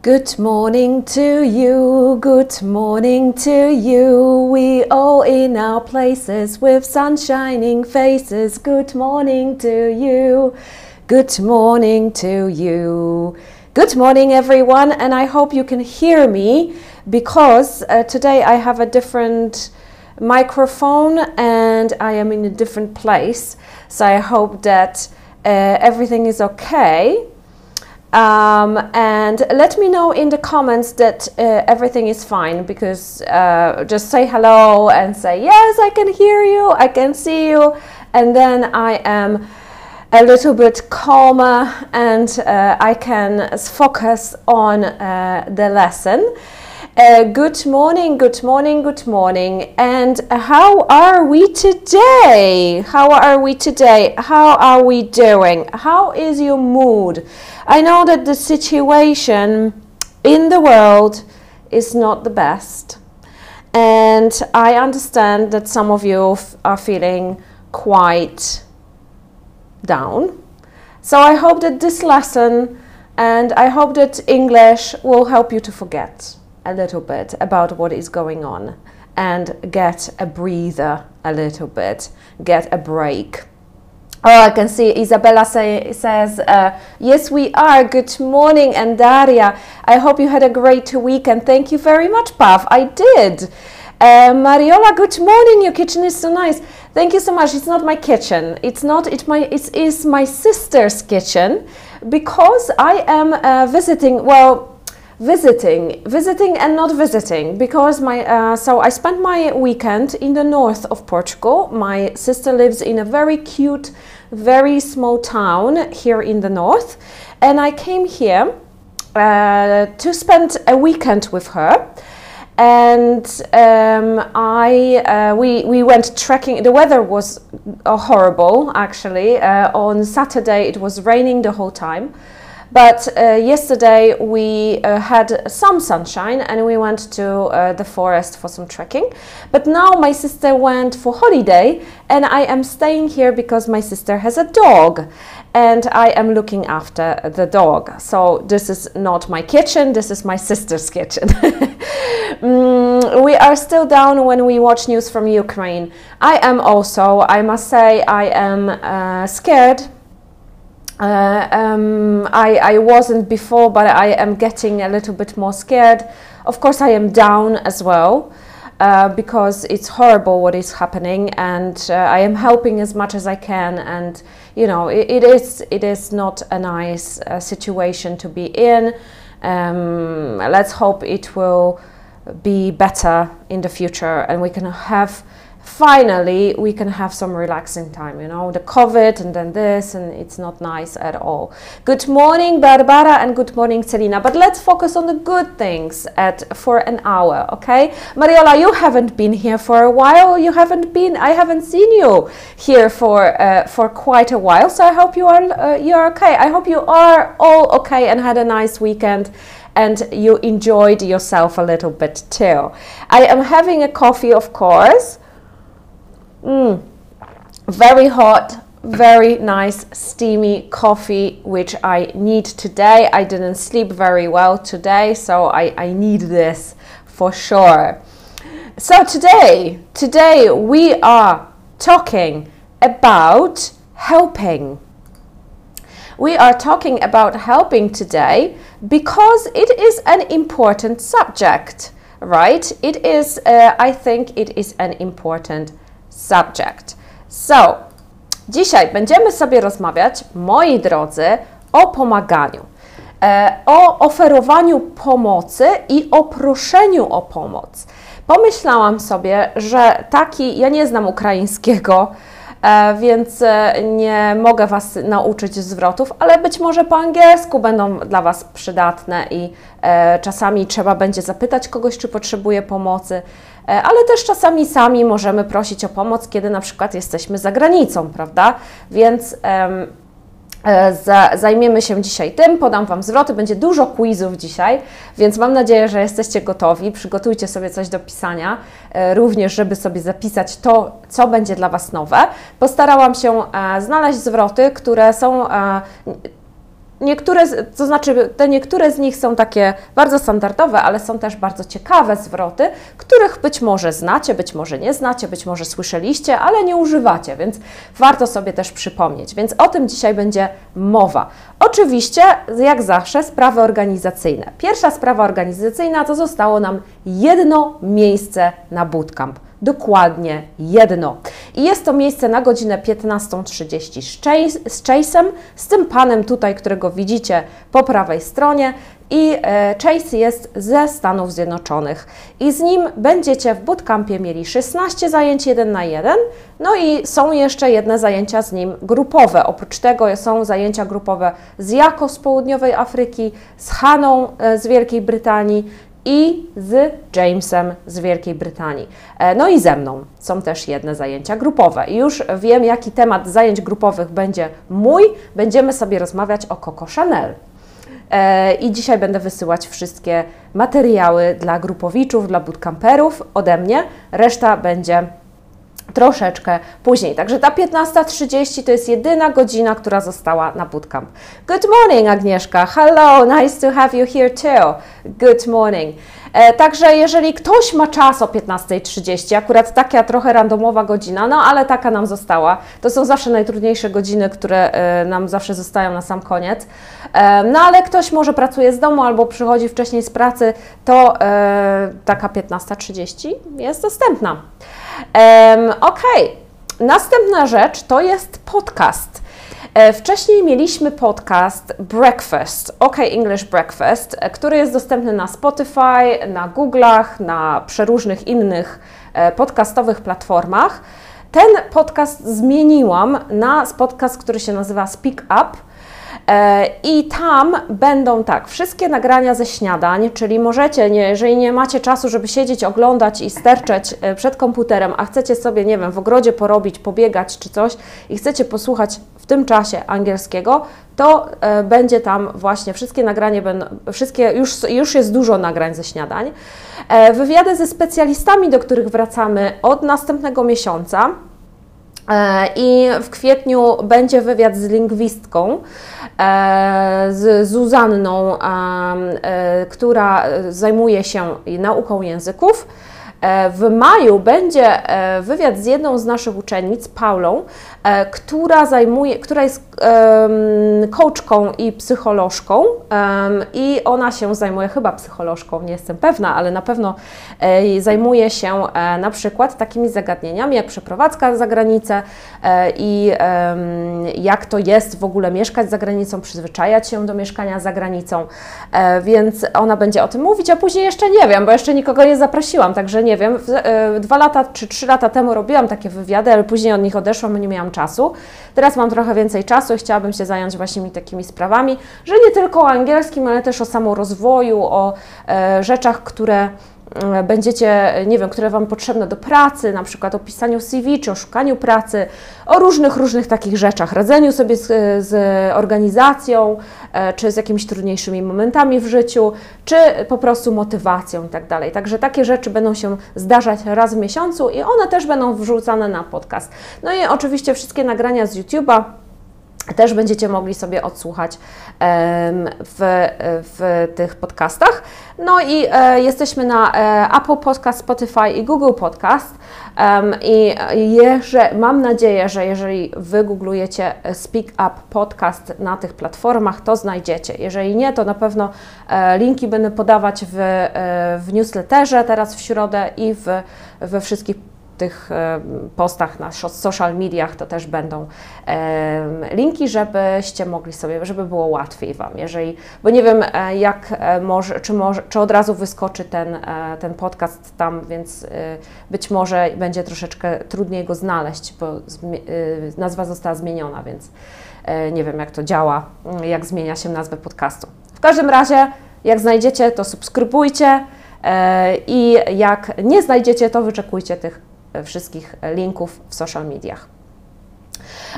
Good morning to you, good morning to you. We all in our places with sun shining faces. Good morning to you, good morning to you. Good morning, everyone, and I hope you can hear me because uh, today I have a different microphone and I am in a different place. So I hope that uh, everything is okay. Um, and let me know in the comments that uh, everything is fine because uh, just say hello and say, Yes, I can hear you, I can see you, and then I am a little bit calmer and uh, I can focus on uh, the lesson. Uh, good morning, good morning, good morning. And how are we today? How are we today? How are we doing? How is your mood? I know that the situation in the world is not the best. And I understand that some of you are feeling quite down. So I hope that this lesson and I hope that English will help you to forget a little bit about what is going on and get a breather a little bit, get a break. Oh, I can see Isabella say, says, uh, Yes, we are. Good morning. And Daria, I hope you had a great weekend. Thank you very much, Pav. I did. Uh, Mariola, good morning. Your kitchen is so nice. Thank you so much. It's not my kitchen. It's not. It my. It is my sister's kitchen, because I am uh, visiting. Well, visiting, visiting and not visiting because my uh, so I spent my weekend in the north of Portugal. My sister lives in a very cute, very small town here in the north, and I came here uh, to spend a weekend with her. And um, I uh, we we went trekking. The weather was uh, horrible actually. Uh, on Saturday it was raining the whole time. But uh, yesterday we uh, had some sunshine and we went to uh, the forest for some trekking. But now my sister went for holiday and I am staying here because my sister has a dog and I am looking after the dog. So this is not my kitchen, this is my sister's kitchen. mm, we are still down when we watch news from Ukraine. I am also, I must say, I am uh, scared uh, um, I, I wasn't before, but I am getting a little bit more scared. Of course, I am down as well uh, because it's horrible what is happening, and uh, I am helping as much as I can. And you know, it, it is it is not a nice uh, situation to be in. Um, let's hope it will be better in the future, and we can have finally we can have some relaxing time you know the covid and then this and it's not nice at all. Good morning barbara and good morning selina. But let's focus on the good things at for an hour okay? Mariola you haven't been here for a while. You haven't been i haven't seen you here for uh, for quite a while. So i hope you are uh, you're okay. I hope you are all okay and had a nice weekend and you enjoyed yourself a little bit too. I am having a coffee of course Mm, very hot, very nice steamy coffee, which I need today. I didn't sleep very well today, so I, I need this for sure. So today, today we are talking about helping. We are talking about helping today because it is an important subject, right? It is, uh, I think it is an important subject. So, dzisiaj będziemy sobie rozmawiać, moi drodzy, o pomaganiu, e, o oferowaniu pomocy i o proszeniu o pomoc. Pomyślałam sobie, że taki, ja nie znam ukraińskiego, e, więc e, nie mogę Was nauczyć zwrotów, ale być może po angielsku będą dla Was przydatne i czasami trzeba będzie zapytać kogoś, czy potrzebuje pomocy. E, ale też czasami sami możemy prosić o pomoc, kiedy na przykład jesteśmy za granicą, prawda? Więc e, zajmiemy się dzisiaj tym, podam Wam zwroty, będzie dużo quizów dzisiaj, więc mam nadzieję, że jesteście gotowi. Przygotujcie sobie coś do pisania, e, również, żeby sobie zapisać to, co będzie dla Was nowe. Postarałam się znaleźć zwroty, które są Niektóre, to znaczy, te niektóre z nich są takie bardzo standardowe, ale są też bardzo ciekawe zwroty, których być może znacie, być może nie znacie, być może słyszeliście, ale nie używacie, więc warto sobie też przypomnieć. Więc o tym dzisiaj będzie mowa. Oczywiście, jak zawsze, sprawy organizacyjne. Pierwsza sprawa organizacyjna to zostało nam jedno miejsce na bootcamp dokładnie jedno. I jest to miejsce na godzinę 15.30 z Chase'em, z tym panem tutaj, którego widzicie po prawej stronie. I e, Chase jest ze Stanów Zjednoczonych. I z nim będziecie w bootcampie mieli 16 zajęć 1 na 1. No i są jeszcze jedne zajęcia z nim grupowe. Oprócz tego są zajęcia grupowe z Jako z Południowej Afryki, z Haną e, z Wielkiej Brytanii i z Jamesem z Wielkiej Brytanii. E, no i ze mną są też jedne zajęcia grupowe. Już wiem, jaki temat zajęć grupowych będzie mój. Będziemy sobie rozmawiać o Coco Chanel. E, I dzisiaj będę wysyłać wszystkie materiały dla grupowiczów, dla bootcamperów ode mnie. Reszta będzie troszeczkę później. Także ta 15.30 to jest jedyna godzina, która została na bootcamp. Good morning, Agnieszka. Hello, nice to have you here too. Good morning. E, także jeżeli ktoś ma czas o 15.30, akurat taka trochę randomowa godzina, no ale taka nam została, to są zawsze najtrudniejsze godziny, które e, nam zawsze zostają na sam koniec. E, no ale ktoś może pracuje z domu albo przychodzi wcześniej z pracy, to e, taka 15.30 jest dostępna. Um, ok, następna rzecz to jest podcast. E, wcześniej mieliśmy podcast Breakfast, OK English Breakfast, e, który jest dostępny na Spotify, na Google'ach, na przeróżnych innych e, podcastowych platformach. Ten podcast zmieniłam na podcast, który się nazywa Speak Up. E, I tam będą tak, wszystkie nagrania ze śniadań, czyli możecie, nie, jeżeli nie macie czasu, żeby siedzieć, oglądać i sterczeć e, przed komputerem, a chcecie sobie, nie wiem, w ogrodzie porobić, pobiegać czy coś i chcecie posłuchać w tym czasie angielskiego, to e, będzie tam właśnie wszystkie nagrania, będą, wszystkie, już, już jest dużo nagrań ze śniadań. Wywiady ze specjalistami, do których wracamy od następnego miesiąca. I w kwietniu będzie wywiad z lingwistką, E, z Zuzanną, e, która zajmuje się nauką języków. E, w maju będzie wywiad z jedną z naszych uczennic, Paulą, E, która zajmuje, która jest coachką i psycholożką i ona się zajmuje chyba psycholożką, nie jestem pewna, ale na pewno e, zajmuje się e, na przykład takimi zagadnieniami jak przeprowadzka za granicę i jak to jest w ogóle mieszkać za granicą, przyzwyczajać się do mieszkania za granicą, więc ona będzie o tym mówić, a później jeszcze nie wiem, bo jeszcze nikogo nie zaprosiłam, także nie wiem, dwa lata czy trzy lata temu robiłam takie wywiady, ale później od nich odeszłam, nie miałam czasu. Teraz mam trochę więcej czasu i chciałabym się zająć właśnie takimi sprawami, że nie tylko o angielskim, ale też o samorozwoju, o e, rzeczach, które E, będziecie, nie wiem, które Wam potrzebne do pracy, na przykład o pisaniu CV, czy o szukaniu pracy, o różnych, różnych takich rzeczach, radzeniu sobie z, z organizacją, e, czy z jakimiś trudniejszymi momentami w życiu, czy po prostu motywacją i tak dalej. Także takie rzeczy będą się zdarzać raz w miesiącu i one też będą wrzucane na podcast. No i oczywiście wszystkie nagrania z YouTube'a też będziecie mogli sobie odsłuchać w, w tych podcastach. No i e, jesteśmy na e, Apple Podcast, Spotify i Google Podcast. I jeże, mam nadzieję, że jeżeli wygooglujecie Speak Up Podcast na tych platformach, to znajdziecie. Jeżeli nie, to na pewno e, linki będę podawać w, w newsletterze teraz w środę i w, we wszystkich tych e, postach na social mediach to też będą linki, żebyście mogli sobie, żeby było łatwiej Wam, jeżeli, bo nie wiem e, jak e, może, czy, może, czy od razu wyskoczy ten, ten podcast tam, więc być może będzie troszeczkę trudniej go znaleźć, bo nazwa została zmieniona, więc nie wiem jak to działa, jak zmienia się nazwę podcastu. W każdym razie, jak znajdziecie, to subskrybujcie i jak nie znajdziecie, to wyczekujcie tych wszystkich linków w social mediach.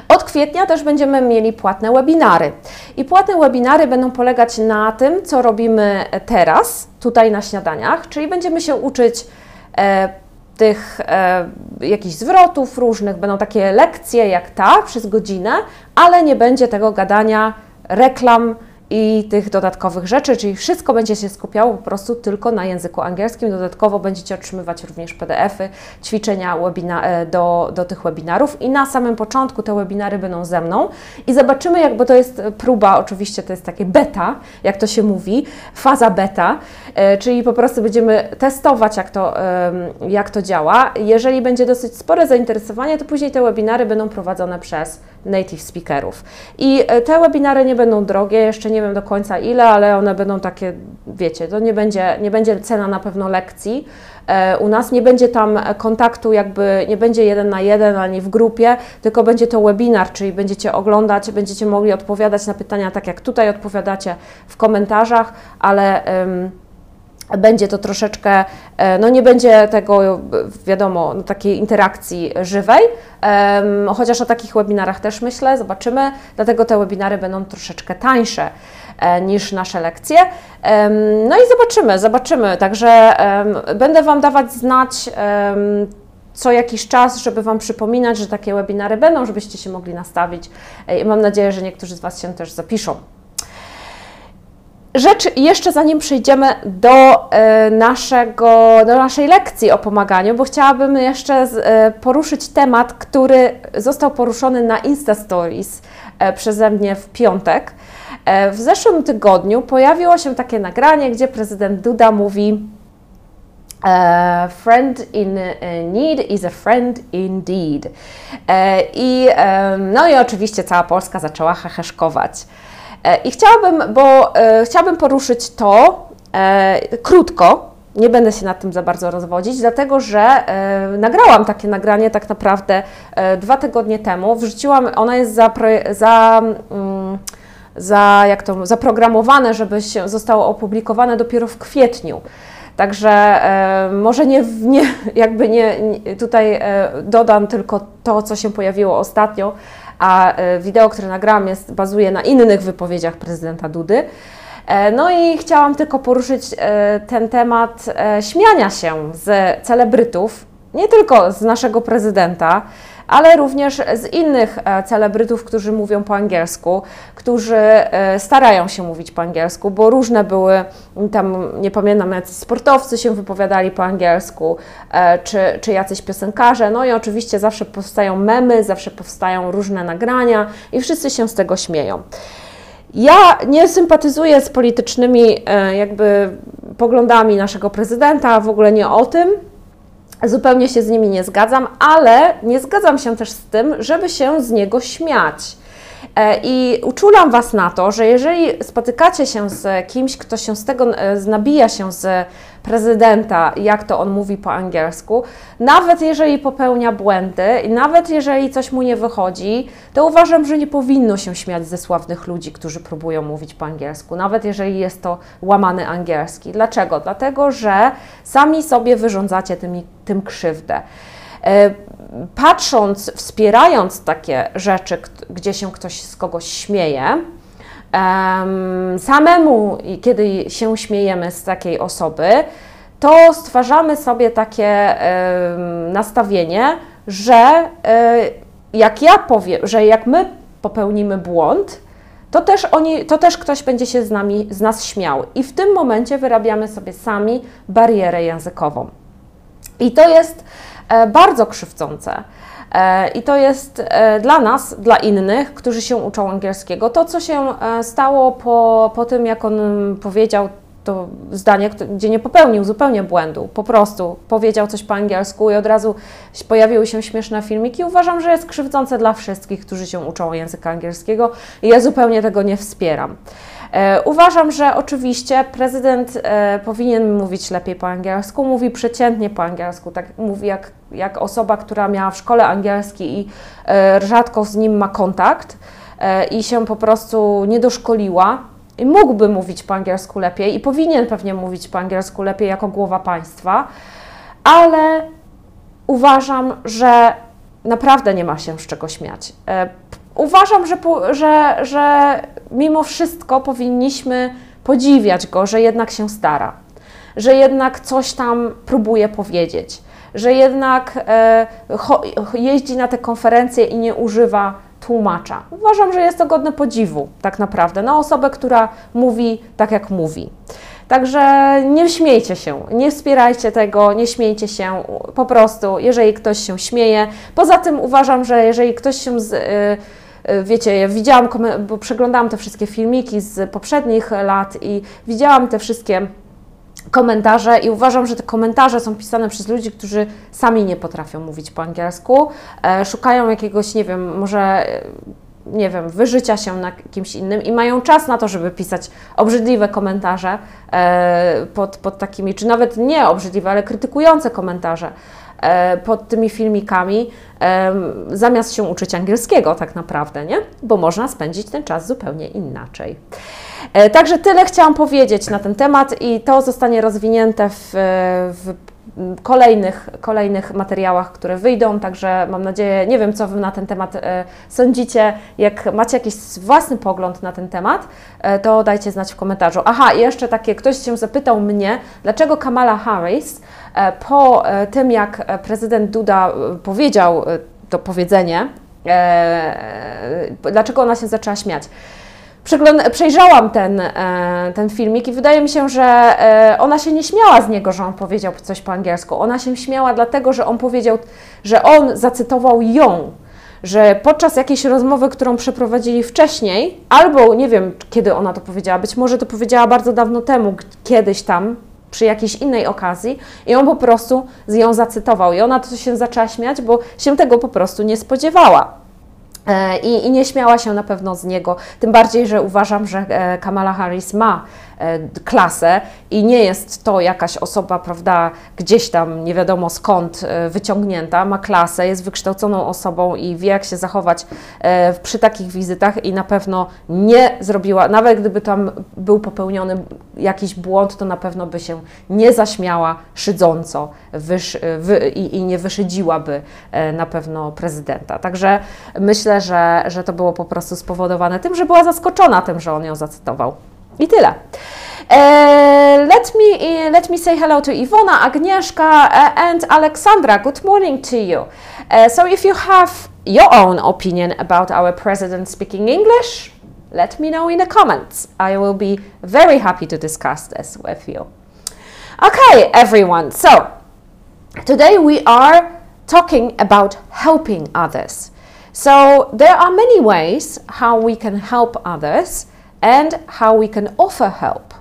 Od kwietnia też będziemy mieli płatne webinary. I płatne webinary będą polegać na tym, co robimy teraz, tutaj na śniadaniach, czyli będziemy się uczyć e, tych e, jakichś zwrotów różnych, będą takie lekcje jak ta przez godzinę, ale nie będzie tego gadania reklam i tych dodatkowych rzeczy, czyli wszystko będzie się skupiało po prostu tylko na języku angielskim. Dodatkowo będziecie otrzymywać również PDF-y, ćwiczenia webina e, do, do tych webinarów i na samym początku te webinary będą ze mną i zobaczymy, jak, bo to jest próba, oczywiście to jest takie beta, jak to się mówi, faza beta, e, czyli po prostu będziemy testować, jak to, jak to działa. Jeżeli będzie dosyć spore zainteresowanie, to później te webinary będą prowadzone przez native speakerów. I e, te webinary nie będą drogie, jeszcze nie wiem do końca ile, ale one będą takie, wiecie, to nie będzie, nie będzie cena na pewno lekcji. E, u nas nie będzie tam kontaktu, jakby nie będzie jeden na jeden ani w grupie, tylko będzie to webinar, czyli będziecie oglądać, będziecie mogli odpowiadać na pytania tak jak tutaj odpowiadacie w komentarzach, ale. Um, będzie to troszeczkę, e, no nie będzie tego, wiadomo, no takiej interakcji żywej, chociaż o takich webinarach też myślę, zobaczymy, dlatego te webinary będą troszeczkę tańsze e, niż nasze lekcje. No i zobaczymy, zobaczymy, także będę Wam dawać znać co jakiś czas, żeby Wam przypominać, że takie webinary będą, żebyście się mogli nastawić e, i mam nadzieję, że niektórzy z Was się też zapiszą. Rzecz jeszcze zanim przejdziemy do, e, naszego, do naszej lekcji o pomaganiu, bo chciałabym jeszcze e, poruszyć temat, który został poruszony na Insta Stories e, przeze mnie w piątek. W zeszłym tygodniu pojawiło się takie nagranie, gdzie prezydent Duda mówi friend in need is a friend indeed. I, no i oczywiście cała Polska zaczęła heheszkować. E, I chciałabym, bo e, chciałabym poruszyć to e, krótko, nie będę się nad tym za bardzo rozwodzić, dlatego że e, nagrałam takie nagranie tak naprawdę e, dwa tygodnie temu. Wrzuciłam, ona jest za, za, mm, za jak to, zaprogramowane, żeby się zostało opublikowane dopiero w kwietniu. Także e, może nie, nie jakby nie, nie tutaj dodam tylko to, co się pojawiło ostatnio, a e, wideo, które nagrałam, jest, bazuje na innych wypowiedziach prezydenta Dudy. E, no i chciałam tylko poruszyć e, ten temat śmiania się z celebrytów, nie tylko z naszego prezydenta, ale również z innych e, celebrytów, którzy mówią po angielsku, którzy e, starają się mówić po angielsku, bo różne były, tam nie pamiętam, jacyś sportowcy się wypowiadali po angielsku, e, czy, czy jacyś piosenkarze, no i oczywiście zawsze powstają memy, zawsze powstają różne nagrania i wszyscy się z tego śmieją. Ja nie sympatyzuję z politycznymi jakby poglądami naszego prezydenta, w ogóle nie o tym, Zupełnie się z nimi nie zgadzam, ale nie zgadzam się też z tym, żeby się z niego śmiać. E, I uczulam Was na to, że jeżeli spotykacie się z kimś, kto się z tego e, nabija się z prezydenta, jak to on mówi po angielsku, nawet jeżeli popełnia błędy i nawet jeżeli coś mu nie wychodzi, to uważam, że nie powinno się śmiać ze sławnych ludzi, którzy próbują mówić po angielsku, nawet jeżeli jest to łamany angielski. Dlaczego? Dlatego, że sami sobie wyrządzacie tymi, tym krzywdę. E, patrząc, wspierając takie rzeczy, gdzie się ktoś z kogoś śmieje, samemu, kiedy się śmiejemy z takiej osoby, to stwarzamy sobie takie nastawienie, że e, jak ja powiem, że jak my popełnimy błąd, to też, oni, to też ktoś będzie się z, nami, z nas śmiał. I w tym momencie wyrabiamy sobie sami barierę językową. I to jest bardzo krzywdzące. E, I to jest e, dla nas, dla innych, którzy się uczą angielskiego, to co się stało po, po tym, jak on powiedział to zdanie, gdzie nie popełnił zupełnie błędu, po prostu powiedział coś po angielsku i od razu pojawiły się śmieszne filmiki. Uważam, że jest krzywdzące dla wszystkich, którzy się uczą języka angielskiego i ja zupełnie tego nie wspieram. E, uważam, że oczywiście prezydent e, powinien mówić lepiej po angielsku, mówi przeciętnie po angielsku, tak mówi jak, jak osoba, która miała w szkole angielski i e, rzadko z nim ma kontakt i się po prostu nie doszkoliła. I mógłby mówić po angielsku lepiej i powinien pewnie mówić po angielsku lepiej jako głowa państwa, ale uważam, że naprawdę nie ma się z czego śmiać uważam, że, że, że mimo wszystko powinniśmy podziwiać go, że jednak się stara, że jednak coś tam próbuje powiedzieć, że jednak e, jeździ na te konferencje i nie używa tłumacza. Uważam, że jest to godne podziwu, tak naprawdę, na osobę, która mówi tak, jak mówi. Także nie śmiejcie się, nie wspierajcie tego, nie śmiejcie się, po prostu, jeżeli ktoś się śmieje. Poza tym uważam, że jeżeli ktoś się z, y, wiecie, ja widziałam, bo przeglądałam te wszystkie filmiki z poprzednich lat i widziałam te wszystkie komentarze i uważam, że te komentarze są pisane przez ludzi, którzy sami nie potrafią mówić po angielsku, e, szukają jakiegoś, nie wiem, może e, nie wiem, wyżycia się na kimś innym i mają czas na to, żeby pisać obrzydliwe komentarze e, pod, pod takimi, czy nawet nie obrzydliwe, ale krytykujące komentarze pod tymi filmikami, e, zamiast się uczyć angielskiego tak naprawdę, nie? Bo można spędzić ten czas zupełnie inaczej. E, także tyle chciałam powiedzieć na ten temat i to zostanie rozwinięte w, w kolejnych, kolejnych materiałach, które wyjdą, także mam nadzieję, nie wiem co Wy na ten temat e, sądzicie, jak macie jakiś własny pogląd na ten temat, e, to dajcie znać w komentarzu. Aha, jeszcze takie, ktoś się zapytał mnie, dlaczego Kamala Harris po tym, jak prezydent Duda powiedział to powiedzenie, dlaczego ona się zaczęła śmiać przejrzałam ten, e, ten filmik i wydaje mi się, że e, ona się nie śmiała z niego, że on powiedział coś po angielsku. Ona się śmiała dlatego, że on powiedział, że on zacytował ją, że podczas jakiejś rozmowy, którą przeprowadzili wcześniej, albo nie wiem, kiedy ona to powiedziała, być może to powiedziała bardzo dawno temu, kiedyś tam, przy jakiejś innej okazji i on po prostu z ją zacytował i ona to się zaczęła śmiać, bo się tego po prostu nie spodziewała. E, I, I, nie śmiała się na pewno z niego, tym bardziej, że uważam, że e, Kamala Harris ma klasę i nie jest to jakaś osoba, prawda, gdzieś tam nie wiadomo skąd e, wyciągnięta, ma klasę, jest wykształconą osobą i wie, jak się zachować e, przy takich wizytach i na pewno nie zrobiła, nawet gdyby tam był popełniony jakiś błąd, to na pewno by się nie zaśmiała szydząco wy, i, i nie wyszydziłaby na pewno prezydenta. Także myślę, że, że to było po prostu spowodowane tym, że była zaskoczona tym, że on ją zacytował. I tyle. Uh, let me uh, let me say hello to Ivona, Agnieszka, uh, and Alexandra. Good morning to you. so, if you have your own opinion about our president speaking English, let me know in the comments. I will be very happy to discuss this with you. Okay, everyone. So, today we are talking about helping others. So, there are many ways how we can help others and how we can offer help.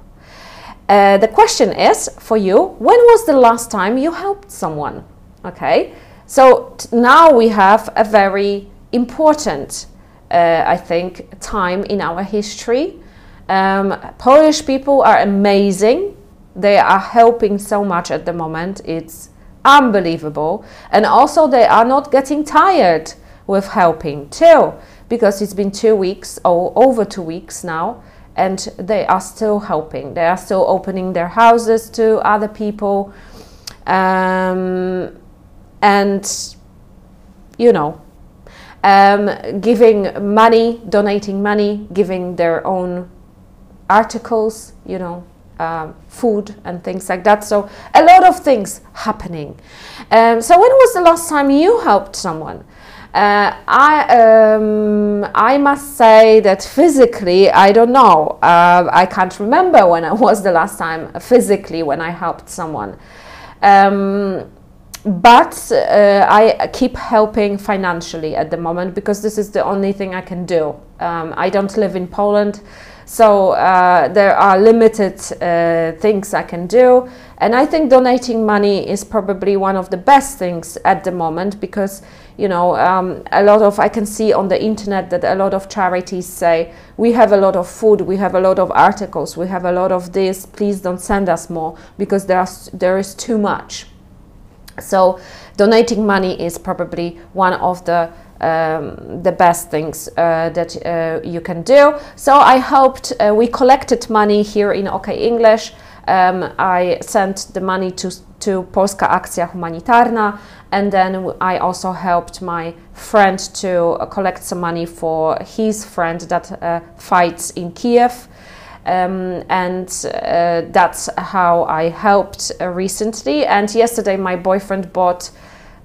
Uh, the question is for you when was the last time you helped someone? Okay, so now we have a very important, uh, I think, time in our history. Um, Polish people are amazing. They are helping so much at the moment. It's unbelievable. And also, they are not getting tired with helping too because it's been two weeks or over two weeks now and they are still helping they are still opening their houses to other people um, and you know um, giving money donating money giving their own articles you know um, food and things like that. So a lot of things happening. Um, so when was the last time you helped someone? Uh, I um, I must say that physically I don't know. Uh, I can't remember when I was the last time physically when I helped someone. Um, but uh, I keep helping financially at the moment because this is the only thing I can do. Um, I don't live in Poland, so uh, there are limited uh, things I can do. And I think donating money is probably one of the best things at the moment because you know, um, a lot of, I can see on the internet that a lot of charities say, we have a lot of food, we have a lot of articles, we have a lot of this, please don't send us more because there, are, there is too much. So donating money is probably one of the um, the best things uh, that uh, you can do. So I hoped uh, we collected money here in OK English. Um, I sent the money to, to Polska Akcja Humanitarna and then I also helped my friend to uh, collect some money for his friend that uh, fights in Kiev. Um, and uh, that's how I helped recently. And yesterday, my boyfriend bought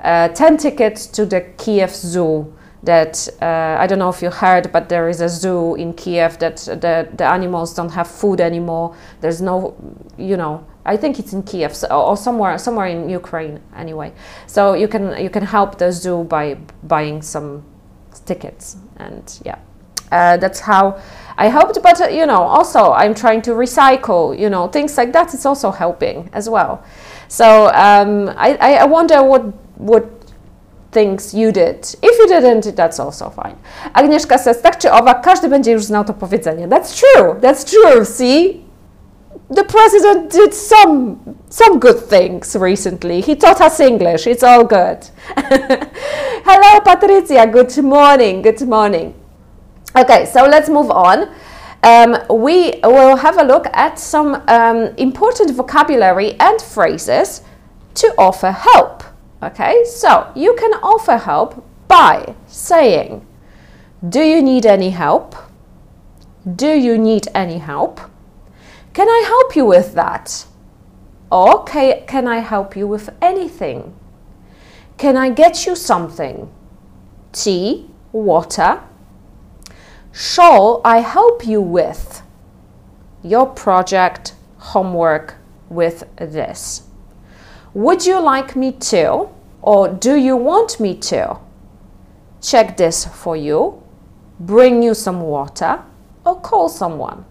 uh, 10 tickets to the Kiev Zoo that uh, I don't know if you heard, but there is a zoo in Kiev that the, the animals don't have food anymore. There's no, you know, I think it's in Kiev or somewhere somewhere in Ukraine anyway. So you can you can help the zoo by buying some tickets and yeah, uh, that's how I hoped. But uh, you know, also I'm trying to recycle. You know, things like that. It's also helping as well. So um, I, I wonder what what things you did. If you didn't, that's also fine. Agnieszka says, tak czy owak, każdy będzie już znał to powiedzenie. That's true, that's true, see? The president did some, some good things recently. He taught us English, it's all good. Hello, Patricia, good morning, good morning. Okay, so let's move on. Um, we will have a look at some um, important vocabulary and phrases to offer help. Okay, so you can offer help by saying, Do you need any help? Do you need any help? Can I help you with that? Or can I help you with anything? Can I get you something? Tea, water. Shall I help you with your project, homework with this? Would you like me to? Or do you want me to? Check this for you, bring you some water, or call someone.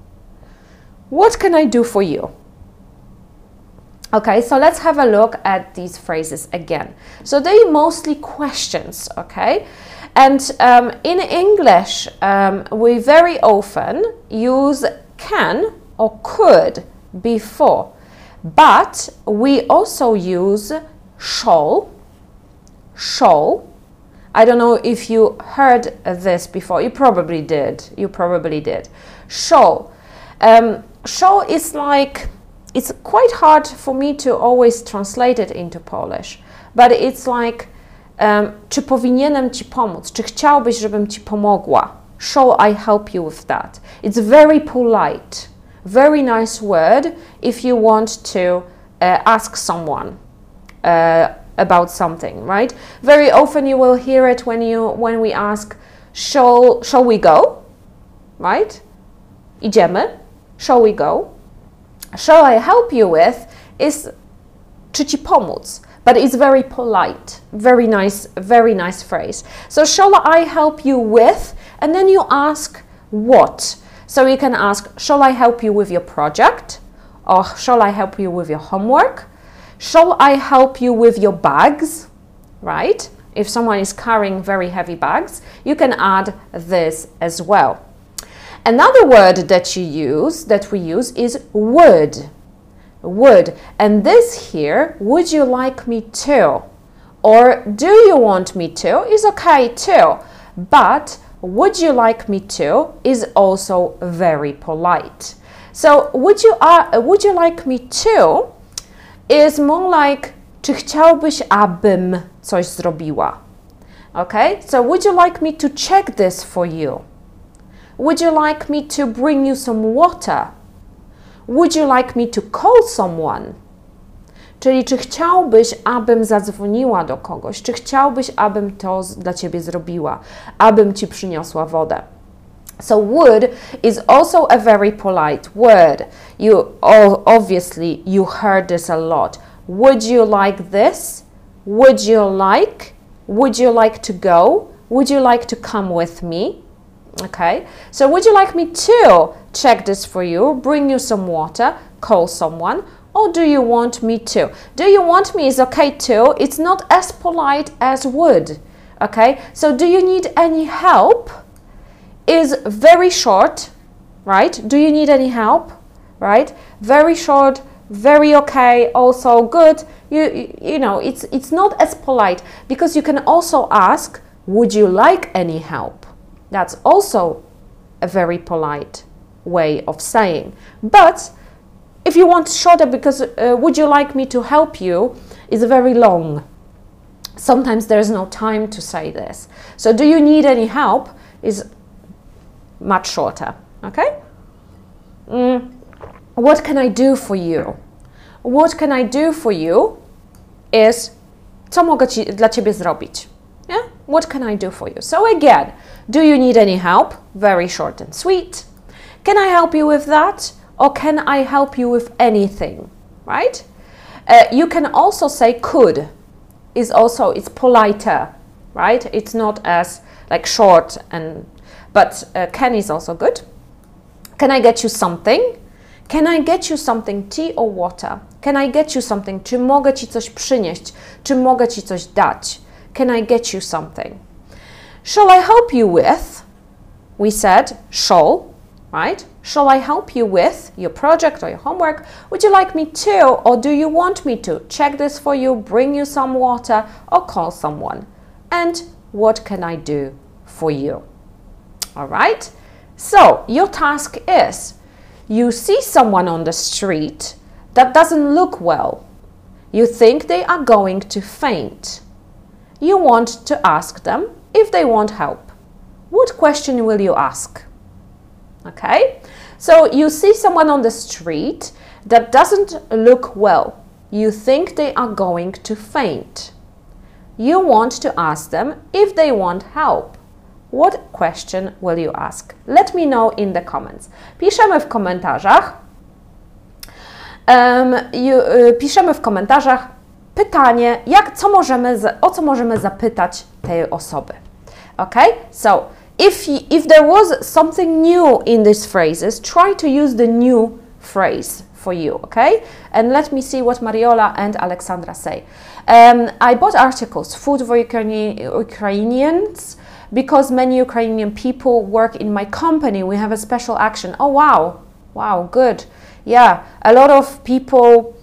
What can I do for you? Okay, so let's have a look at these phrases again. So they're mostly questions, okay? And um, in English, um, we very often use can or could before, but we also use shall shall. I don't know if you heard this before. You probably did. You probably did. Shall. Um, is like, it's quite hard for me to always translate it into Polish, but it's like, um, czy powinienem ci pomóc? Czy chciałbyś, żebym ci pomogła? Shall I help you with that? It's very polite, very nice word if you want to uh, ask someone. Uh, about something, right? Very often you will hear it when you when we ask, shall shall we go? Right? Idziemy? Shall we go? Shall I help you with is czy ci pomóc? But it's very polite, very nice, very nice phrase. So shall I help you with? And then you ask what? So you can ask, shall I help you with your project? Or shall I help you with your homework? Shall I help you with your bags? Right? If someone is carrying very heavy bags, you can add this as well. Another word that you use, that we use, is would. Would. And this here, would you like me to? Or do you want me to is okay too. But would you like me to is also very polite. So would you, uh, would you like me to is more like czy chciałbyś, abym coś zrobiła? Okay, so would you like me to check this for you? Would you like me to bring you some water? Would you like me to call someone? Czyli czy chciałbyś, abym zadzwoniła do kogoś? Czy chciałbyś, abym to dla ciebie zrobiła? Abym ci przyniosła wodę? So would is also a very polite word. You obviously you heard this a lot. Would you like this? Would you like? Would you like to go? Would you like to come with me? Okay. So would you like me to check this for you, bring you some water, call someone? Or do you want me to? Do you want me is okay too. It's not as polite as would. Okay. So do you need any help? is very short, right? Do you need any help? Right? Very short, very okay, also good. You you know, it's it's not as polite because you can also ask, would you like any help? That's also a very polite way of saying. But if you want shorter because uh, would you like me to help you is very long. Sometimes there's no time to say this. So do you need any help is much shorter. Okay? Mm. What can I do for you? What can I do for you is co mogę ci, dla ciebie zrobić? Yeah? What can I do for you? So, again, do you need any help? Very short and sweet. Can I help you with that? Or can I help you with anything? Right? Uh, you can also say could is also it's politer, right? It's not as like short and but uh, can is also good. Can I get you something? Can I get you something, tea or water? Can I get you something? Czy mogę ci coś przynieść? Czy mogę ci coś dać? Can I get you something? Shall I help you with? We said shall, right? Shall I help you with your project or your homework? Would you like me to, or do you want me to check this for you, bring you some water, or call someone? And what can I do for you? All right? So, your task is you see someone on the street that doesn't look well. You think they are going to faint. You want to ask them if they want help. What question will you ask? Okay, so you see someone on the street that doesn't look well. You think they are going to faint. You want to ask them if they want help. What question will you ask? Let me know in the comments. Piszemy w komentarzach. Um, you, y, piszemy w komentarzach pytanie, jak, co możemy, o co możemy zapytać tej osoby. Okay? So, if, if there was something new in these phrases, try to use the new phrase for you, okay? And let me see what Mariola and Alexandra say. Um, I bought articles, Food for Ukrainians, because many Ukrainian people work in my company. We have a special action. Oh, wow. Wow, good. Yeah, a lot of people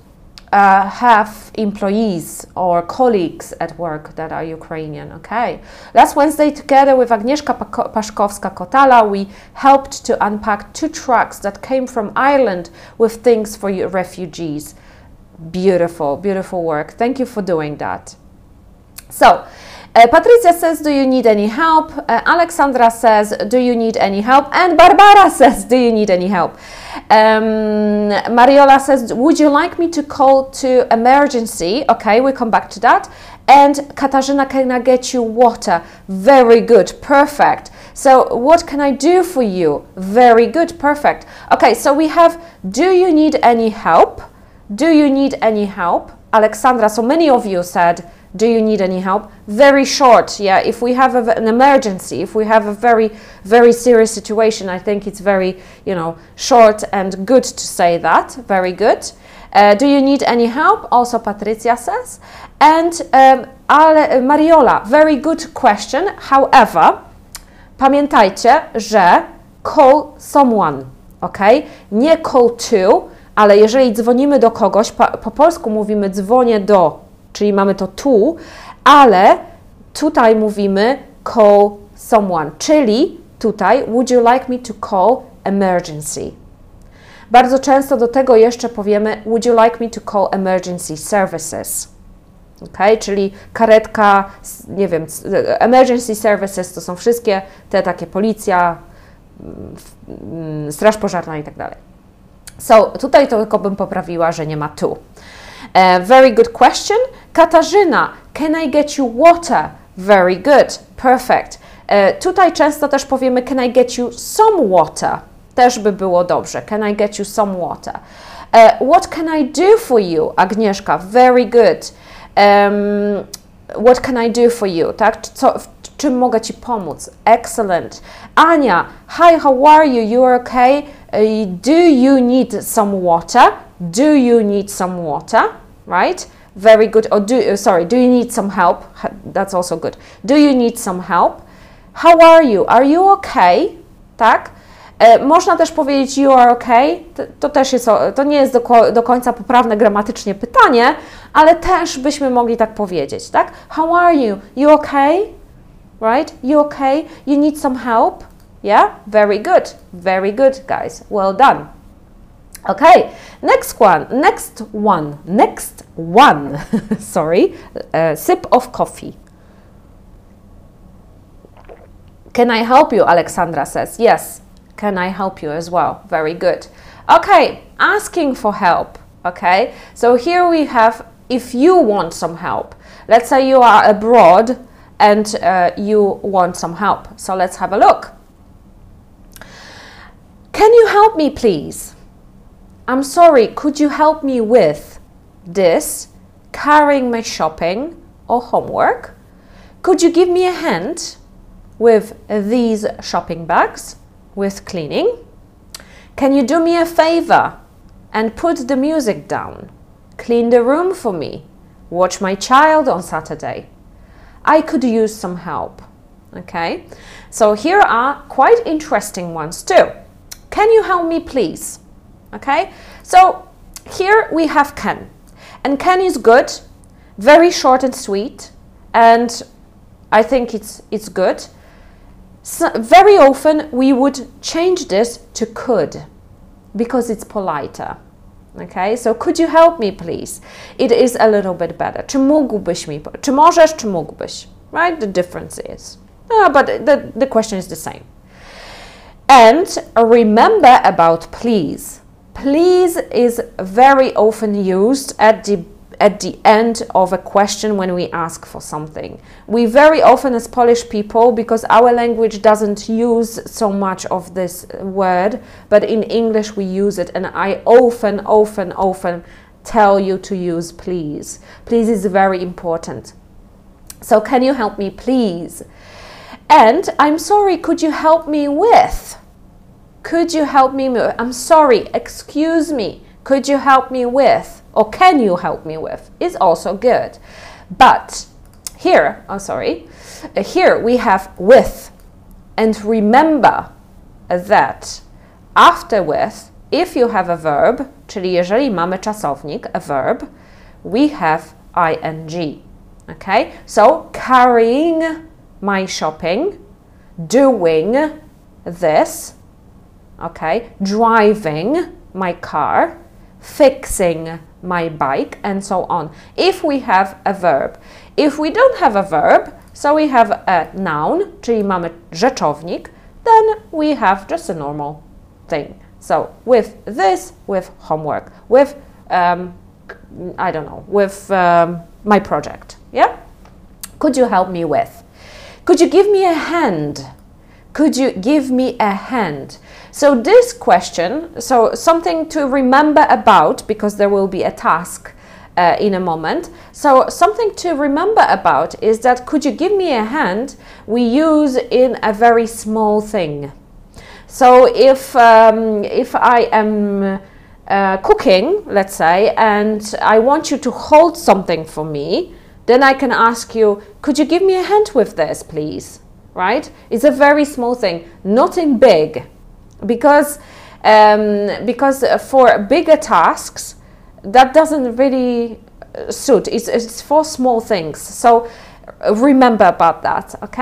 uh, have employees or colleagues at work that are Ukrainian. Okay. Last Wednesday, together with Agnieszka Paszkowska-Kotala, we helped to unpack two trucks that came from Ireland with things for your refugees. Beautiful, beautiful work. Thank you for doing that. So, uh, Patricia says, Do you need any help? Uh, Alexandra says, Do you need any help? And Barbara says, Do you need any help? Um, Mariola says, Would you like me to call to emergency? Okay, we come back to that. And Katarzyna, can I get you water? Very good, perfect. So, what can I do for you? Very good, perfect. Okay, so we have, Do you need any help? Do you need any help? Alexandra, so many of you said, do you need any help? Very short yeah. If we have a, an emergency if we have a very very serious situation i think it's very you know short and good to say that. Very good. Uh, do you need any help? Also patricia says. And um, Ale, mariola very good question. However pamiętajcie że call someone ok nie call to ale jeżeli dzwonimy do kogoś po, po polsku mówimy dzwonię do czyli mamy to tu, ale tutaj mówimy call someone, czyli tutaj would you like me to call emergency. Bardzo często do tego jeszcze powiemy would you like me to call emergency services. Ok, czyli karetka, nie wiem, emergency services to są wszystkie te takie policja, mm, mm, straż pożarna i tak dalej. So, tutaj to tylko bym poprawiła, że nie ma tu. Very good question. Katarzyna, can I get you water? Very good, perfect. Tutaj często też powiemy can I get you some water? Też by było dobrze. Can I get you some water? What can I do for you? Agnieszka, very good. Um, what can I do for you? Tak? Co, czym mogę Ci pomóc? Excellent. Ania, hi, how are you? You are okay? Uh, do you need some water? Do you need some water? Right? Very good. Or do uh, sorry, do you need some help? That's also good. Do you need some help? How are you? Are you okay? Tak? E, można też powiedzieć you are okay. To, to też jest, to nie jest do, do, końca poprawne gramatycznie pytanie, ale też byśmy mogli tak powiedzieć, tak? How are you? You okay? Right? You okay? You need some help? Yeah? Very good. Very good, guys. Well done. Okay, next one, next one, next one, sorry, a sip of coffee. Can I help you? Alexandra says. Yes, can I help you as well? Very good. Okay, asking for help. Okay, so here we have if you want some help. Let's say you are abroad and uh, you want some help. So let's have a look. Can you help me, please? I'm sorry, could you help me with this, carrying my shopping or homework? Could you give me a hand with these shopping bags, with cleaning? Can you do me a favor and put the music down? Clean the room for me. Watch my child on Saturday. I could use some help. Okay, so here are quite interesting ones too. Can you help me, please? Okay, so here we have can, and can is good, very short and sweet, and I think it's it's good. So very often we would change this to could because it's politer. Okay, so could you help me please? It is a little bit better. Czy mógłbyś mi, czy możesz, czy mógłbyś? Right, the difference is. Uh, but the, the question is the same. And remember about please. Please is very often used at the at the end of a question when we ask for something. We very often, as Polish people, because our language doesn't use so much of this word, but in English we use it, and I often, often, often tell you to use please. Please is very important. So, can you help me, please? And I'm sorry, could you help me with? Could you help me? I'm sorry, excuse me, could you help me with? or can you help me with is also good. But here, I'm oh, sorry, uh, here we have with. And remember that after with, if you have a verb, czyli jeżeli mamy czasownik, a verb, we have ing. Okay? So carrying my shopping, doing this, okay? Driving my car, fixing my bike, and so on. If we have a verb. If we don't have a verb, so we have a noun, czyli mamy rzeczownik, then we have just a normal thing. So with this, with homework, with, um, I don't know, with um, my project. Yeah? Could you help me with? Could you give me a hand? Could you give me a hand? So this question, so something to remember about because there will be a task uh, in a moment. So something to remember about is that could you give me a hand? We use in a very small thing. So if um, if I am uh, cooking, let's say, and I want you to hold something for me, then I can ask you, could you give me a hand with this, please? Right? It's a very small thing, nothing big because um, because for bigger tasks that doesn't really suit. It's, it's for small things. So remember about that, ok?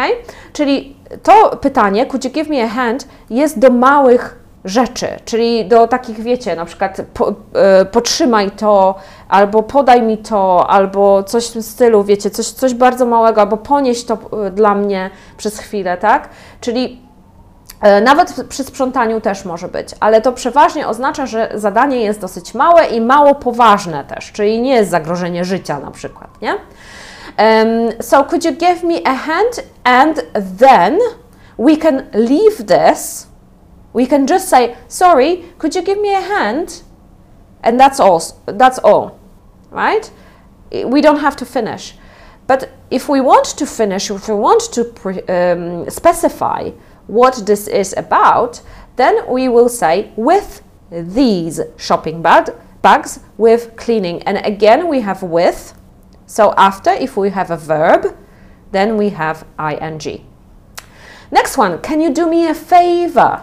Czyli to pytanie, could you give me a hand, jest do małych rzeczy, czyli do takich, wiecie, na przykład po, e, potrzymaj to, albo podaj mi to, albo coś w tym stylu, wiecie, coś, coś bardzo małego, albo ponieść to e, dla mnie przez chwilę, tak? Czyli nawet przy sprzątaniu też może być, ale to przeważnie oznacza, że zadanie jest dosyć małe i mało poważne też, czyli nie jest zagrożenie życia na przykład, nie? Um, so could you give me a hand and then we can leave this. We can just say, sorry, could you give me a hand? And that's all. That's all, right? We don't have to finish. But if we want to finish, if we want to um, specify what this is about, then we will say with these shopping bag, bags with cleaning. And again, we have with. So after, if we have a verb, then we have ing. Next one, can you do me a favor?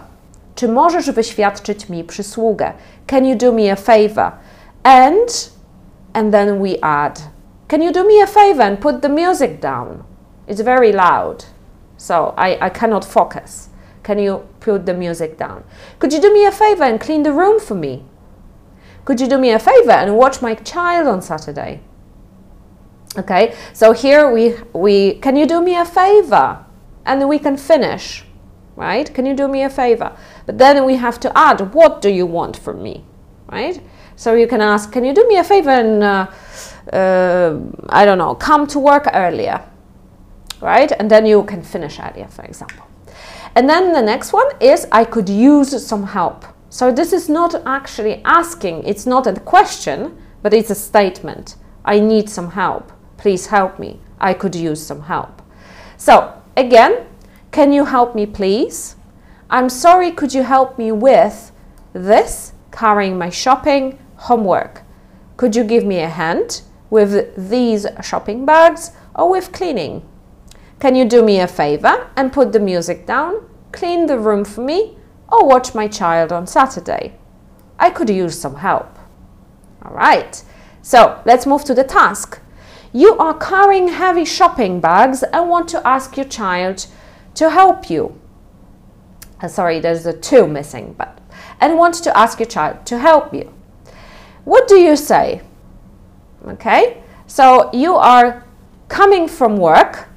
Czy możesz wyświadczyć mi przysługę? Can you do me a favor? And, and then we add, can you do me a favor and put the music down? It's very loud. So I, I cannot focus. Can you put the music down? Could you do me a favor and clean the room for me? Could you do me a favor and watch my child on Saturday? Okay, so here we, we can you do me a favor? And we can finish, right? Can you do me a favor? But then we have to add, what do you want from me, right? So you can ask, can you do me a favor and, uh, uh, I don't know, come to work earlier? Right? And then you can finish earlier, for example. And then the next one is I could use some help. So this is not actually asking, it's not a question, but it's a statement. I need some help. Please help me. I could use some help. So again, can you help me please? I'm sorry, could you help me with this, carrying my shopping, homework? Could you give me a hand with these shopping bags or with cleaning? Can you do me a favor and put the music down, clean the room for me, or watch my child on Saturday? I could use some help. All right, so let's move to the task. You are carrying heavy shopping bags and want to ask your child to help you. Uh, sorry, there's a two missing, but and want to ask your child to help you. What do you say? Okay, so you are coming from work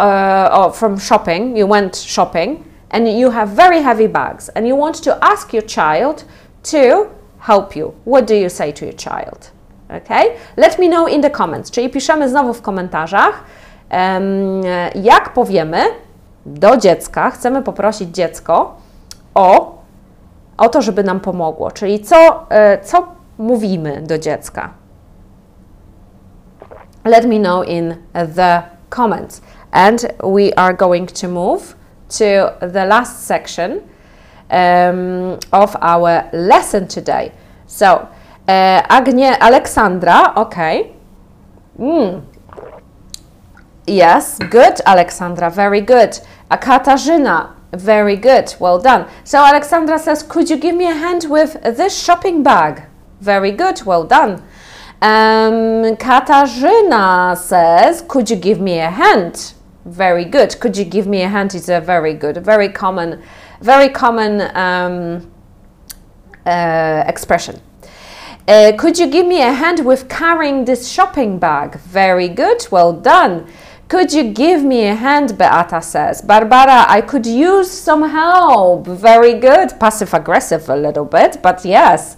uh, or from shopping, you went shopping, and you have very heavy bags, and you want to ask your child to help you. What do you say to your child? Okay? Let me know in the comments. Czyli piszemy znowu w komentarzach, um, jak powiemy do dziecka, chcemy poprosić dziecko o, o to, żeby nam pomogło. Czyli co, e, co mówimy do dziecka? Let me know in the comments. And we are going to move to the last section um, of our lesson today. So, uh, Agnie Alexandra, okay. Mm. Yes, good, Alexandra, very good. A Katarzyna, very good, well done. So, Alexandra says, Could you give me a hand with this shopping bag? Very good, well done. Um, Katarzyna says, Could you give me a hand? Very good. Could you give me a hand? It's a very good, very common, very common um, uh, expression. Uh, could you give me a hand with carrying this shopping bag? Very good, well done. Could you give me a hand? Beata says. Barbara, I could use some help. Very good. Passive aggressive a little bit, but yes.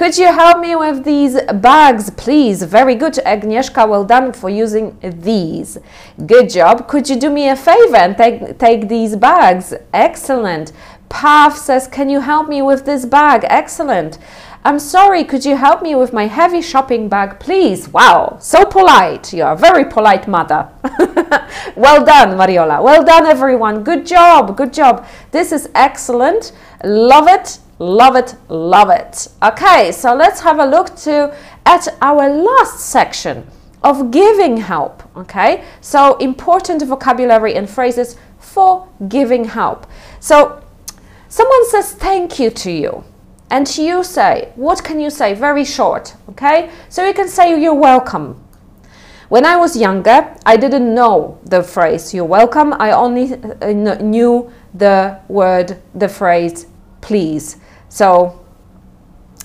Could you help me with these bags, please? Very good, Agnieszka. Well done for using these. Good job. Could you do me a favor and take, take these bags? Excellent. Pav says, Can you help me with this bag? Excellent. I'm sorry, could you help me with my heavy shopping bag, please? Wow, so polite. You're a very polite mother. well done, Mariola. Well done, everyone. Good job, good job. This is excellent. Love it. Love it, love it. Okay, so let's have a look to at our last section of giving help. Okay, so important vocabulary and phrases for giving help. So someone says thank you to you, and you say, what can you say? Very short. Okay, so you can say you're welcome. When I was younger, I didn't know the phrase you're welcome. I only uh, knew the word, the phrase please. So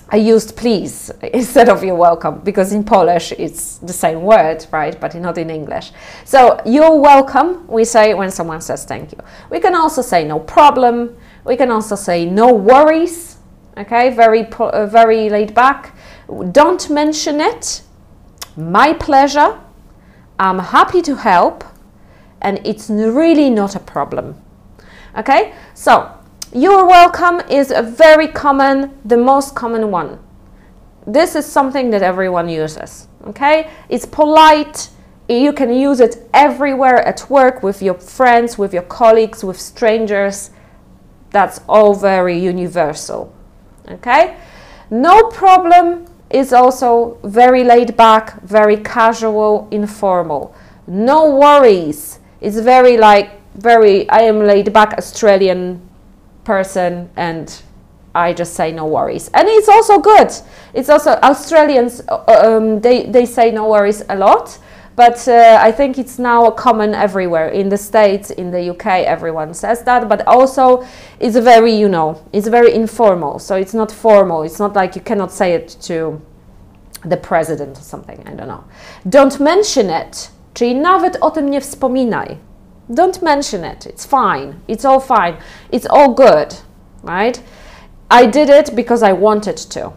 I used please instead of you're welcome because in Polish it's the same word, right? But not in English. So you're welcome, we say when someone says thank you. We can also say no problem. We can also say no worries. Okay, very, uh, very laid back. Don't mention it. My pleasure. I'm happy to help. And it's really not a problem. Okay, so you're welcome is a very common, the most common one. This is something that everyone uses, okay? It's polite. You can use it everywhere at work with your friends, with your colleagues, with strangers. That's all very universal, okay? No problem is also very laid back, very casual, informal. No worries. It's very like, very, I am laid back Australian person and I just say no worries. And it's also good. It's also Australians, uh, um, they, they say no worries a lot, but uh, I think it's now common everywhere. In the States, in the UK, everyone says that, but also it's very, you know, it's very informal. So it's not formal. It's not like you cannot say it to the president or something, I don't know. Don't mention it, czyli nawet o tym nie wspominaj. Don't mention it. It's fine. It's all fine. It's all good, right? I did it because I wanted to.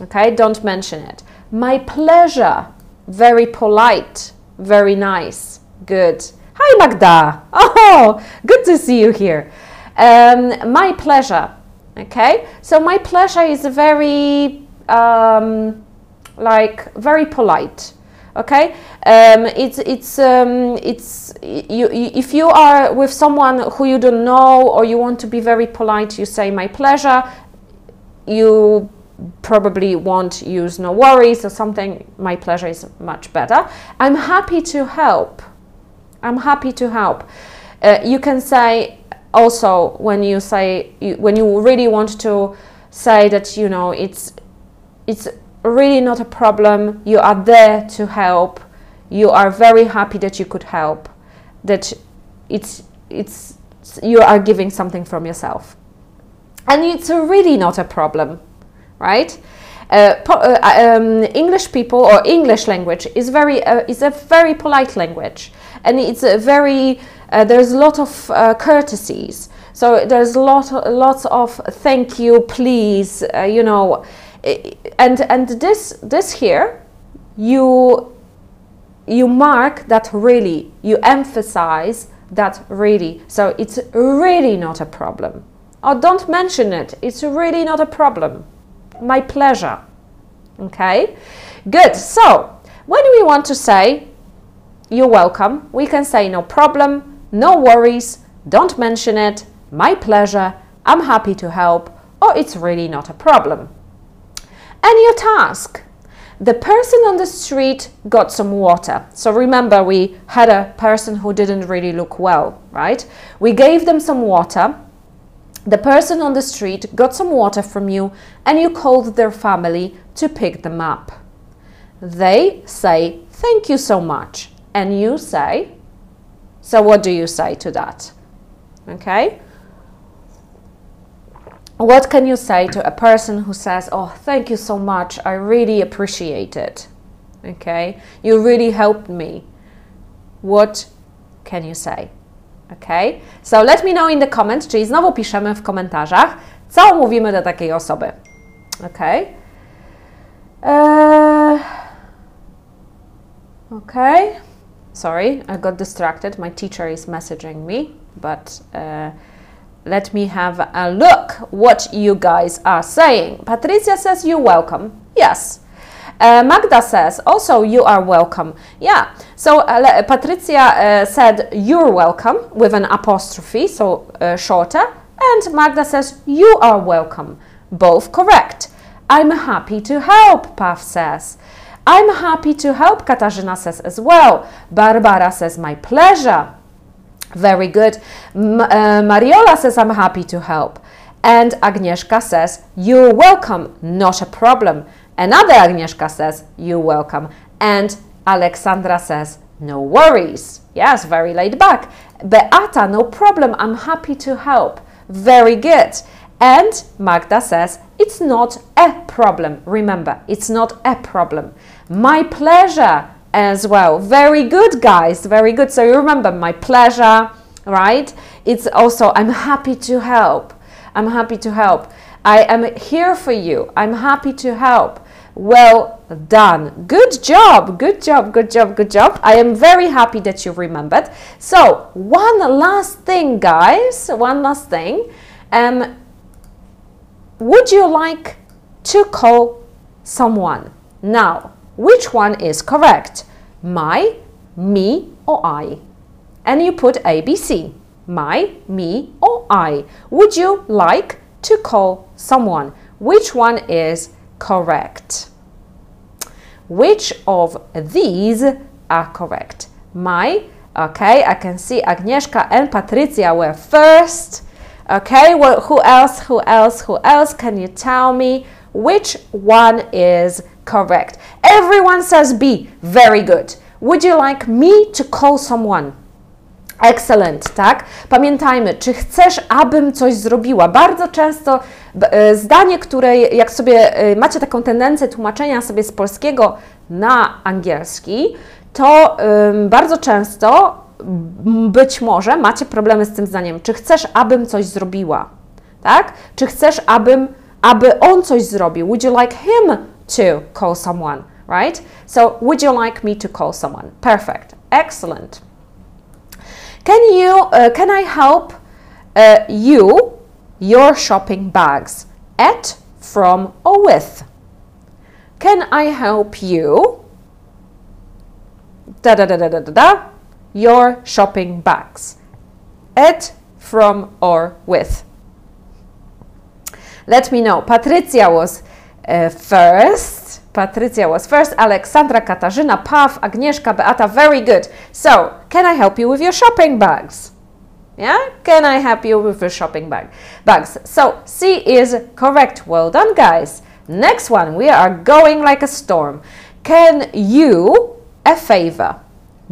Okay, don't mention it. My pleasure. Very polite. Very nice. Good. Hi, Magda. Oh, good to see you here. Um, my pleasure. Okay, so my pleasure is very um, like very polite okay? Um, it's it's um, it's you, if you are with someone who you don't know or you want to be very polite you say my pleasure you probably won't use no worries or something. My pleasure is much better. I'm happy to help. I'm happy to help. Uh, you can say also when you say when you really want to say that you know it's it's really not a problem. You are there to help. You are very happy that you could help. That it's it's you are giving something from yourself, and it's really not a problem, right? Uh, uh, um, English people or English language is very uh, is a very polite language, and it's a very uh, there's a lot of uh, courtesies. So there's lot lots of thank you, please, uh, you know and and this this here you you mark that really you emphasize that really. So it's really not a problem. Or oh, don't mention it. It's really not a problem. My pleasure. Okay? Good. So when we want to say you're welcome we can say no problem. No worries. Don't mention it. My pleasure. I'm happy to help. Or it's really not a problem and your task. The person on the street got some water. So remember, we had a person who didn't really look well, right? We gave them some water. The person on the street got some water from you and you called their family to pick them up. They say, Thank you so much. And you say, So what do you say to that? Okay? What can you say to a person who says, Oh, thank you so much, I really appreciate it? Okay, you really helped me. What can you say? Okay, so let me know in the comments, czyli znowu piszemy w komentarzach, co mówimy do takiej osoby. Okay. Uh, okay. Sorry, I got distracted. My teacher is messaging me, but. Uh, let me have a look what you guys are saying. Patricia says you're welcome. Yes. Uh, Magda says also you are welcome. Yeah. So uh, Patricia uh, said you're welcome with an apostrophe, so uh, shorter. And Magda says you are welcome. Both correct. I'm happy to help, Paf says. I'm happy to help, Katarzyna says as well. Barbara says my pleasure. Very good. M uh, Mariola says, I'm happy to help. And Agnieszka says, You're welcome, not a problem. Another Agnieszka says, You're welcome. And Alexandra says, No worries. Yes, very laid back. Beata, no problem, I'm happy to help. Very good. And Magda says, It's not a problem. Remember, it's not a problem. My pleasure as well. Very good, guys. Very good. So you remember my pleasure, right? It's also I'm happy to help. I'm happy to help. I am here for you. I'm happy to help. Well done. Good job. Good job. Good job. Good job. I am very happy that you remembered. So, one last thing, guys. One last thing. Um, would you like to call someone? Now, which one is correct? My, me, or I? And you put ABC. My, me, or I. Would you like to call someone? Which one is correct? Which of these are correct? My, okay, I can see Agnieszka and Patricia were first. Okay, well, who else, who else, who else? Can you tell me which one is correct? Everyone says B. Very good. Would you like me to call someone? Excellent, tak? Pamiętajmy, czy chcesz, abym coś zrobiła? Bardzo często e, zdanie, które jak sobie e, macie taką tendencję tłumaczenia sobie z polskiego na angielski, to bardzo często być może macie problemy z tym zdaniem. Czy chcesz, abym coś zrobiła? Tak? Czy chcesz, abym, aby on coś zrobił? Would you like him to call someone? Right? So, would you like me to call someone? Perfect. Excellent. Can you, uh, can I help uh, you, your shopping bags? At, from, or with? Can I help you? Da da da da da da da. Your shopping bags. At, from, or with. Let me know. Patricia was first. Patricia was first. Alexandra, Katarzyna, Pav, Agnieszka, Beata. Very good. So, can I help you with your shopping bags? Yeah, can I help you with your shopping bag bags? So C is correct. Well done, guys. Next one, we are going like a storm. Can you a favor?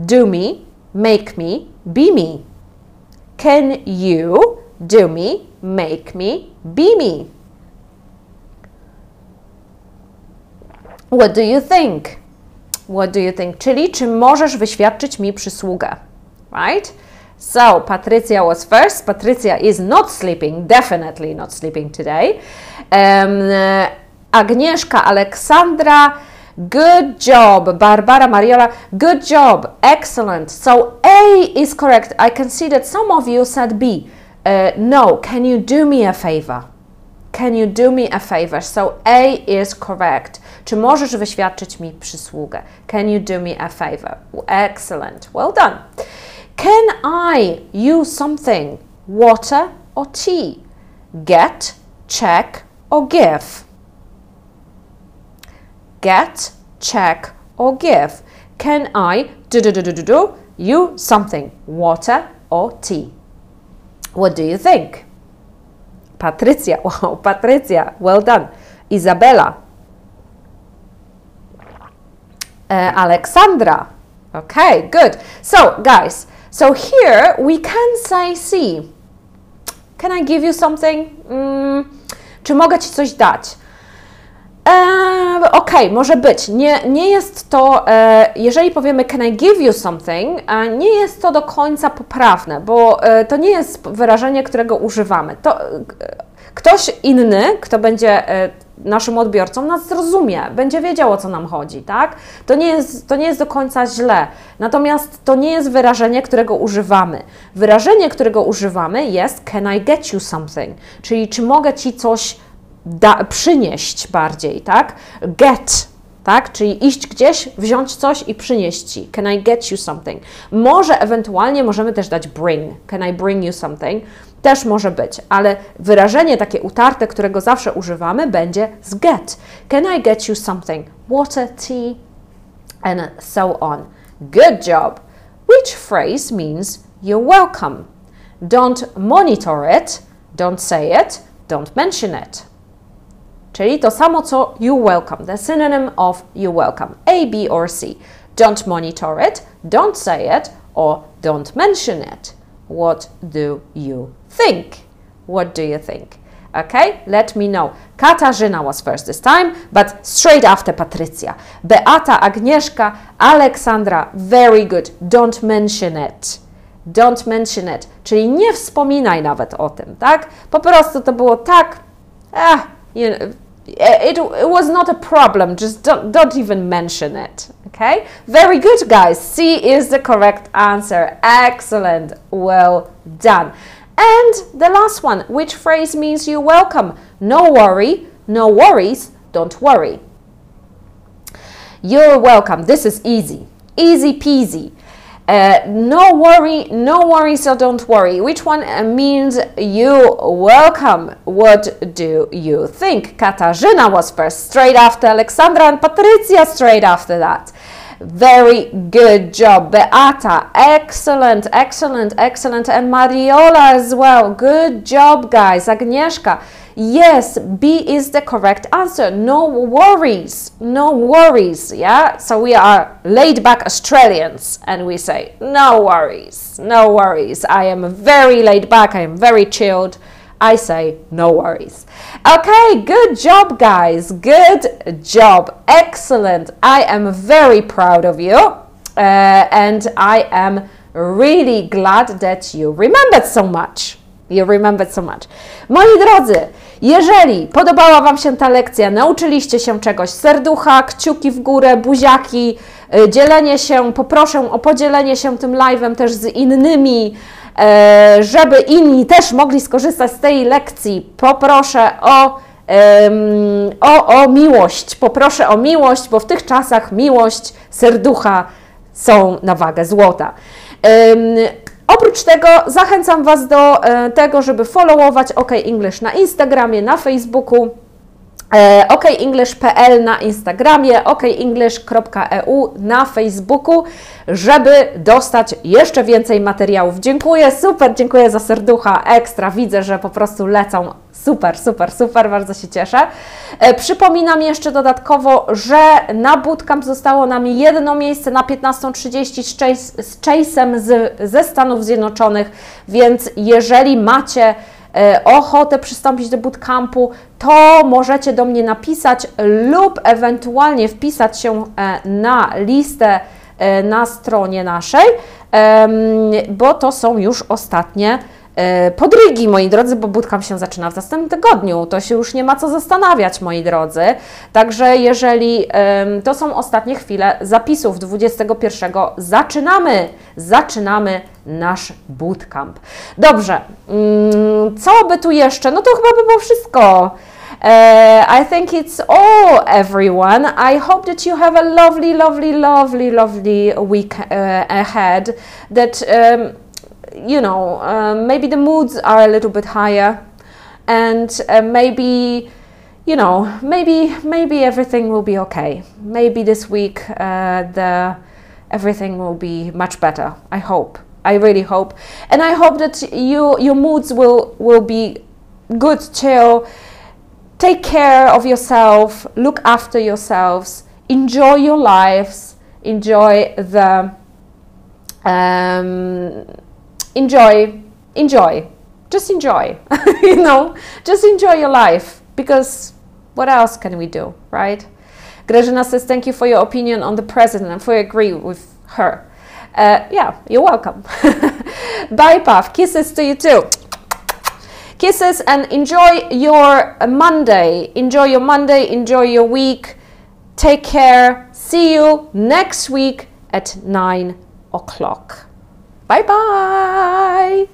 Do me, make me, be me. Can you do me, make me, be me? What do you think? What do you think? Czyli czy możesz wyświadczyć mi przysługę? Right? So Patricia was first. Patricia is not sleeping, definitely not sleeping today. Um, Agnieszka, Aleksandra, good job. Barbara, Mariola, good job. Excellent. So A is correct. I can see that some of you said B. Uh, no, can you do me a favor? Can you do me a favor? So A is correct. Czy możesz wyświadczyć mi przysługę? Can you do me a favor? Excellent. Well done. Can I use something? Water or tea? Get, check or give? Get, check or give? Can I do do do do do do you something? Water or tea? What do you think? Patricia, wow, Patricia, well done. Isabella, uh, Alexandra. Okay, good. So, guys, so here we can say see. Can I give you something? Mm, czy mogę Ci coś dać? E, ok, może być. Nie, nie jest to, e, jeżeli powiemy can I give you something, nie jest to do końca poprawne, bo e, to nie jest wyrażenie, którego używamy. To, e, ktoś inny, kto będzie e, naszym odbiorcą, nas zrozumie, będzie wiedział o co nam chodzi, tak? To nie, jest, to nie jest do końca źle. Natomiast to nie jest wyrażenie, którego używamy. Wyrażenie, którego używamy jest can I get you something? Czyli czy mogę ci coś da, przynieść bardziej, tak? Get, tak? Czyli iść gdzieś, wziąć coś i przynieść ci. Can I get you something? Może ewentualnie możemy też dać bring. Can I bring you something? Też może być, ale wyrażenie takie utarte, którego zawsze używamy, będzie z get. Can I get you something? Water, tea, and so on. Good job. Which phrase means you're welcome? Don't monitor it, don't say it, don't mention it. Czyli to samo co you welcome, the synonym of you welcome. A, B or C. Don't monitor it, don't say it, or don't mention it. What do you think? What do you think? Okay, let me know. Katarzyna was first this time, but straight after Patrycja. Beata, Agnieszka, Aleksandra, very good. Don't mention it. Don't mention it. Czyli nie wspominaj nawet o tym, tak? Po prostu to było tak, ah, you know, Uh, it, it was not a problem. Just don't, don't even mention it. Okay? Very good, guys. C is the correct answer. Excellent. Well done. And the last one, which phrase means you're welcome? No worry, no worries, don't worry. You're welcome. This is easy. Easy peasy. Uh, no worry, no worry, so don't worry. Which one uh, means you welcome? What do you think? Katarzyna was first, straight after Alexandra, and Patricia straight after that. Very good job, Beata. Excellent, excellent, excellent. And Mariola as well. Good job, guys. Agnieszka. Yes, B is the correct answer. No worries, no worries. Yeah, so we are laid back Australians and we say, no worries, no worries. I am very laid back, I am very chilled. I say, no worries. Okay, good job, guys. Good job. Excellent. I am very proud of you. Uh, and I am really glad that you remembered so much. You remembered so much. Moi drodzy, Jeżeli podobała Wam się ta lekcja, nauczyliście się czegoś, serducha, kciuki w górę, buziaki, y, dzielenie się, poproszę o podzielenie się tym live'em też z innymi, żeby inni też mogli skorzystać z tej lekcji. Poproszę o o, o miłość. Poproszę o miłość, bo w tych czasach miłość, serducha są na wagę złota. Oprócz tego zachęcam Was do e, tego, żeby followować OK English na Instagramie, na Facebooku. E, okenglish.pl na Instagramie, okenglish.eu na Facebooku, żeby dostać jeszcze więcej materiałów. Dziękuję, super, dziękuję za serducha, ekstra, widzę, że po prostu lecą Super, super, super, bardzo się cieszę. E, przypominam jeszcze dodatkowo, że na bootcamp zostało nam jedno miejsce na 15.30 z, Chase, z Chase'em z, ze Stanów Zjednoczonych, więc jeżeli macie ochotę przystąpić do bootcampu, to możecie do mnie napisać lub ewentualnie wpisać się e, na listę na stronie naszej, bo to są już ostatnie E, podrygi, moi drodzy, bo bootcamp się zaczyna w następnym tygodniu. To się już nie ma co zastanawiać, moi drodzy. Także jeżeli to są ostatnie chwile zapisów 21, zaczynamy, zaczynamy nasz bootcamp. Dobrze, mm, co by tu jeszcze? No to chyba by było wszystko. Uh, I think it's all, everyone. I hope that you have a lovely, lovely, lovely, lovely week uh, ahead. That um, you know, uh, maybe the moods are a little bit higher, and uh, maybe, you know, maybe maybe everything will be okay. Maybe this week uh, the everything will be much better. I hope. I really hope, and I hope that you your moods will will be good, chill. Take care of yourself. Look after yourselves. Enjoy your lives. Enjoy the. Um, enjoy, enjoy, just enjoy, you know, just enjoy your life because what else can we do, right? Grażyna says, thank you for your opinion on the president and for agree with her. Uh, yeah, you're welcome. Bye, Puff. Kisses to you too. Kisses and enjoy your Monday. Enjoy your Monday. Enjoy your week. Take care. See you next week at 9 o'clock. Bye bye.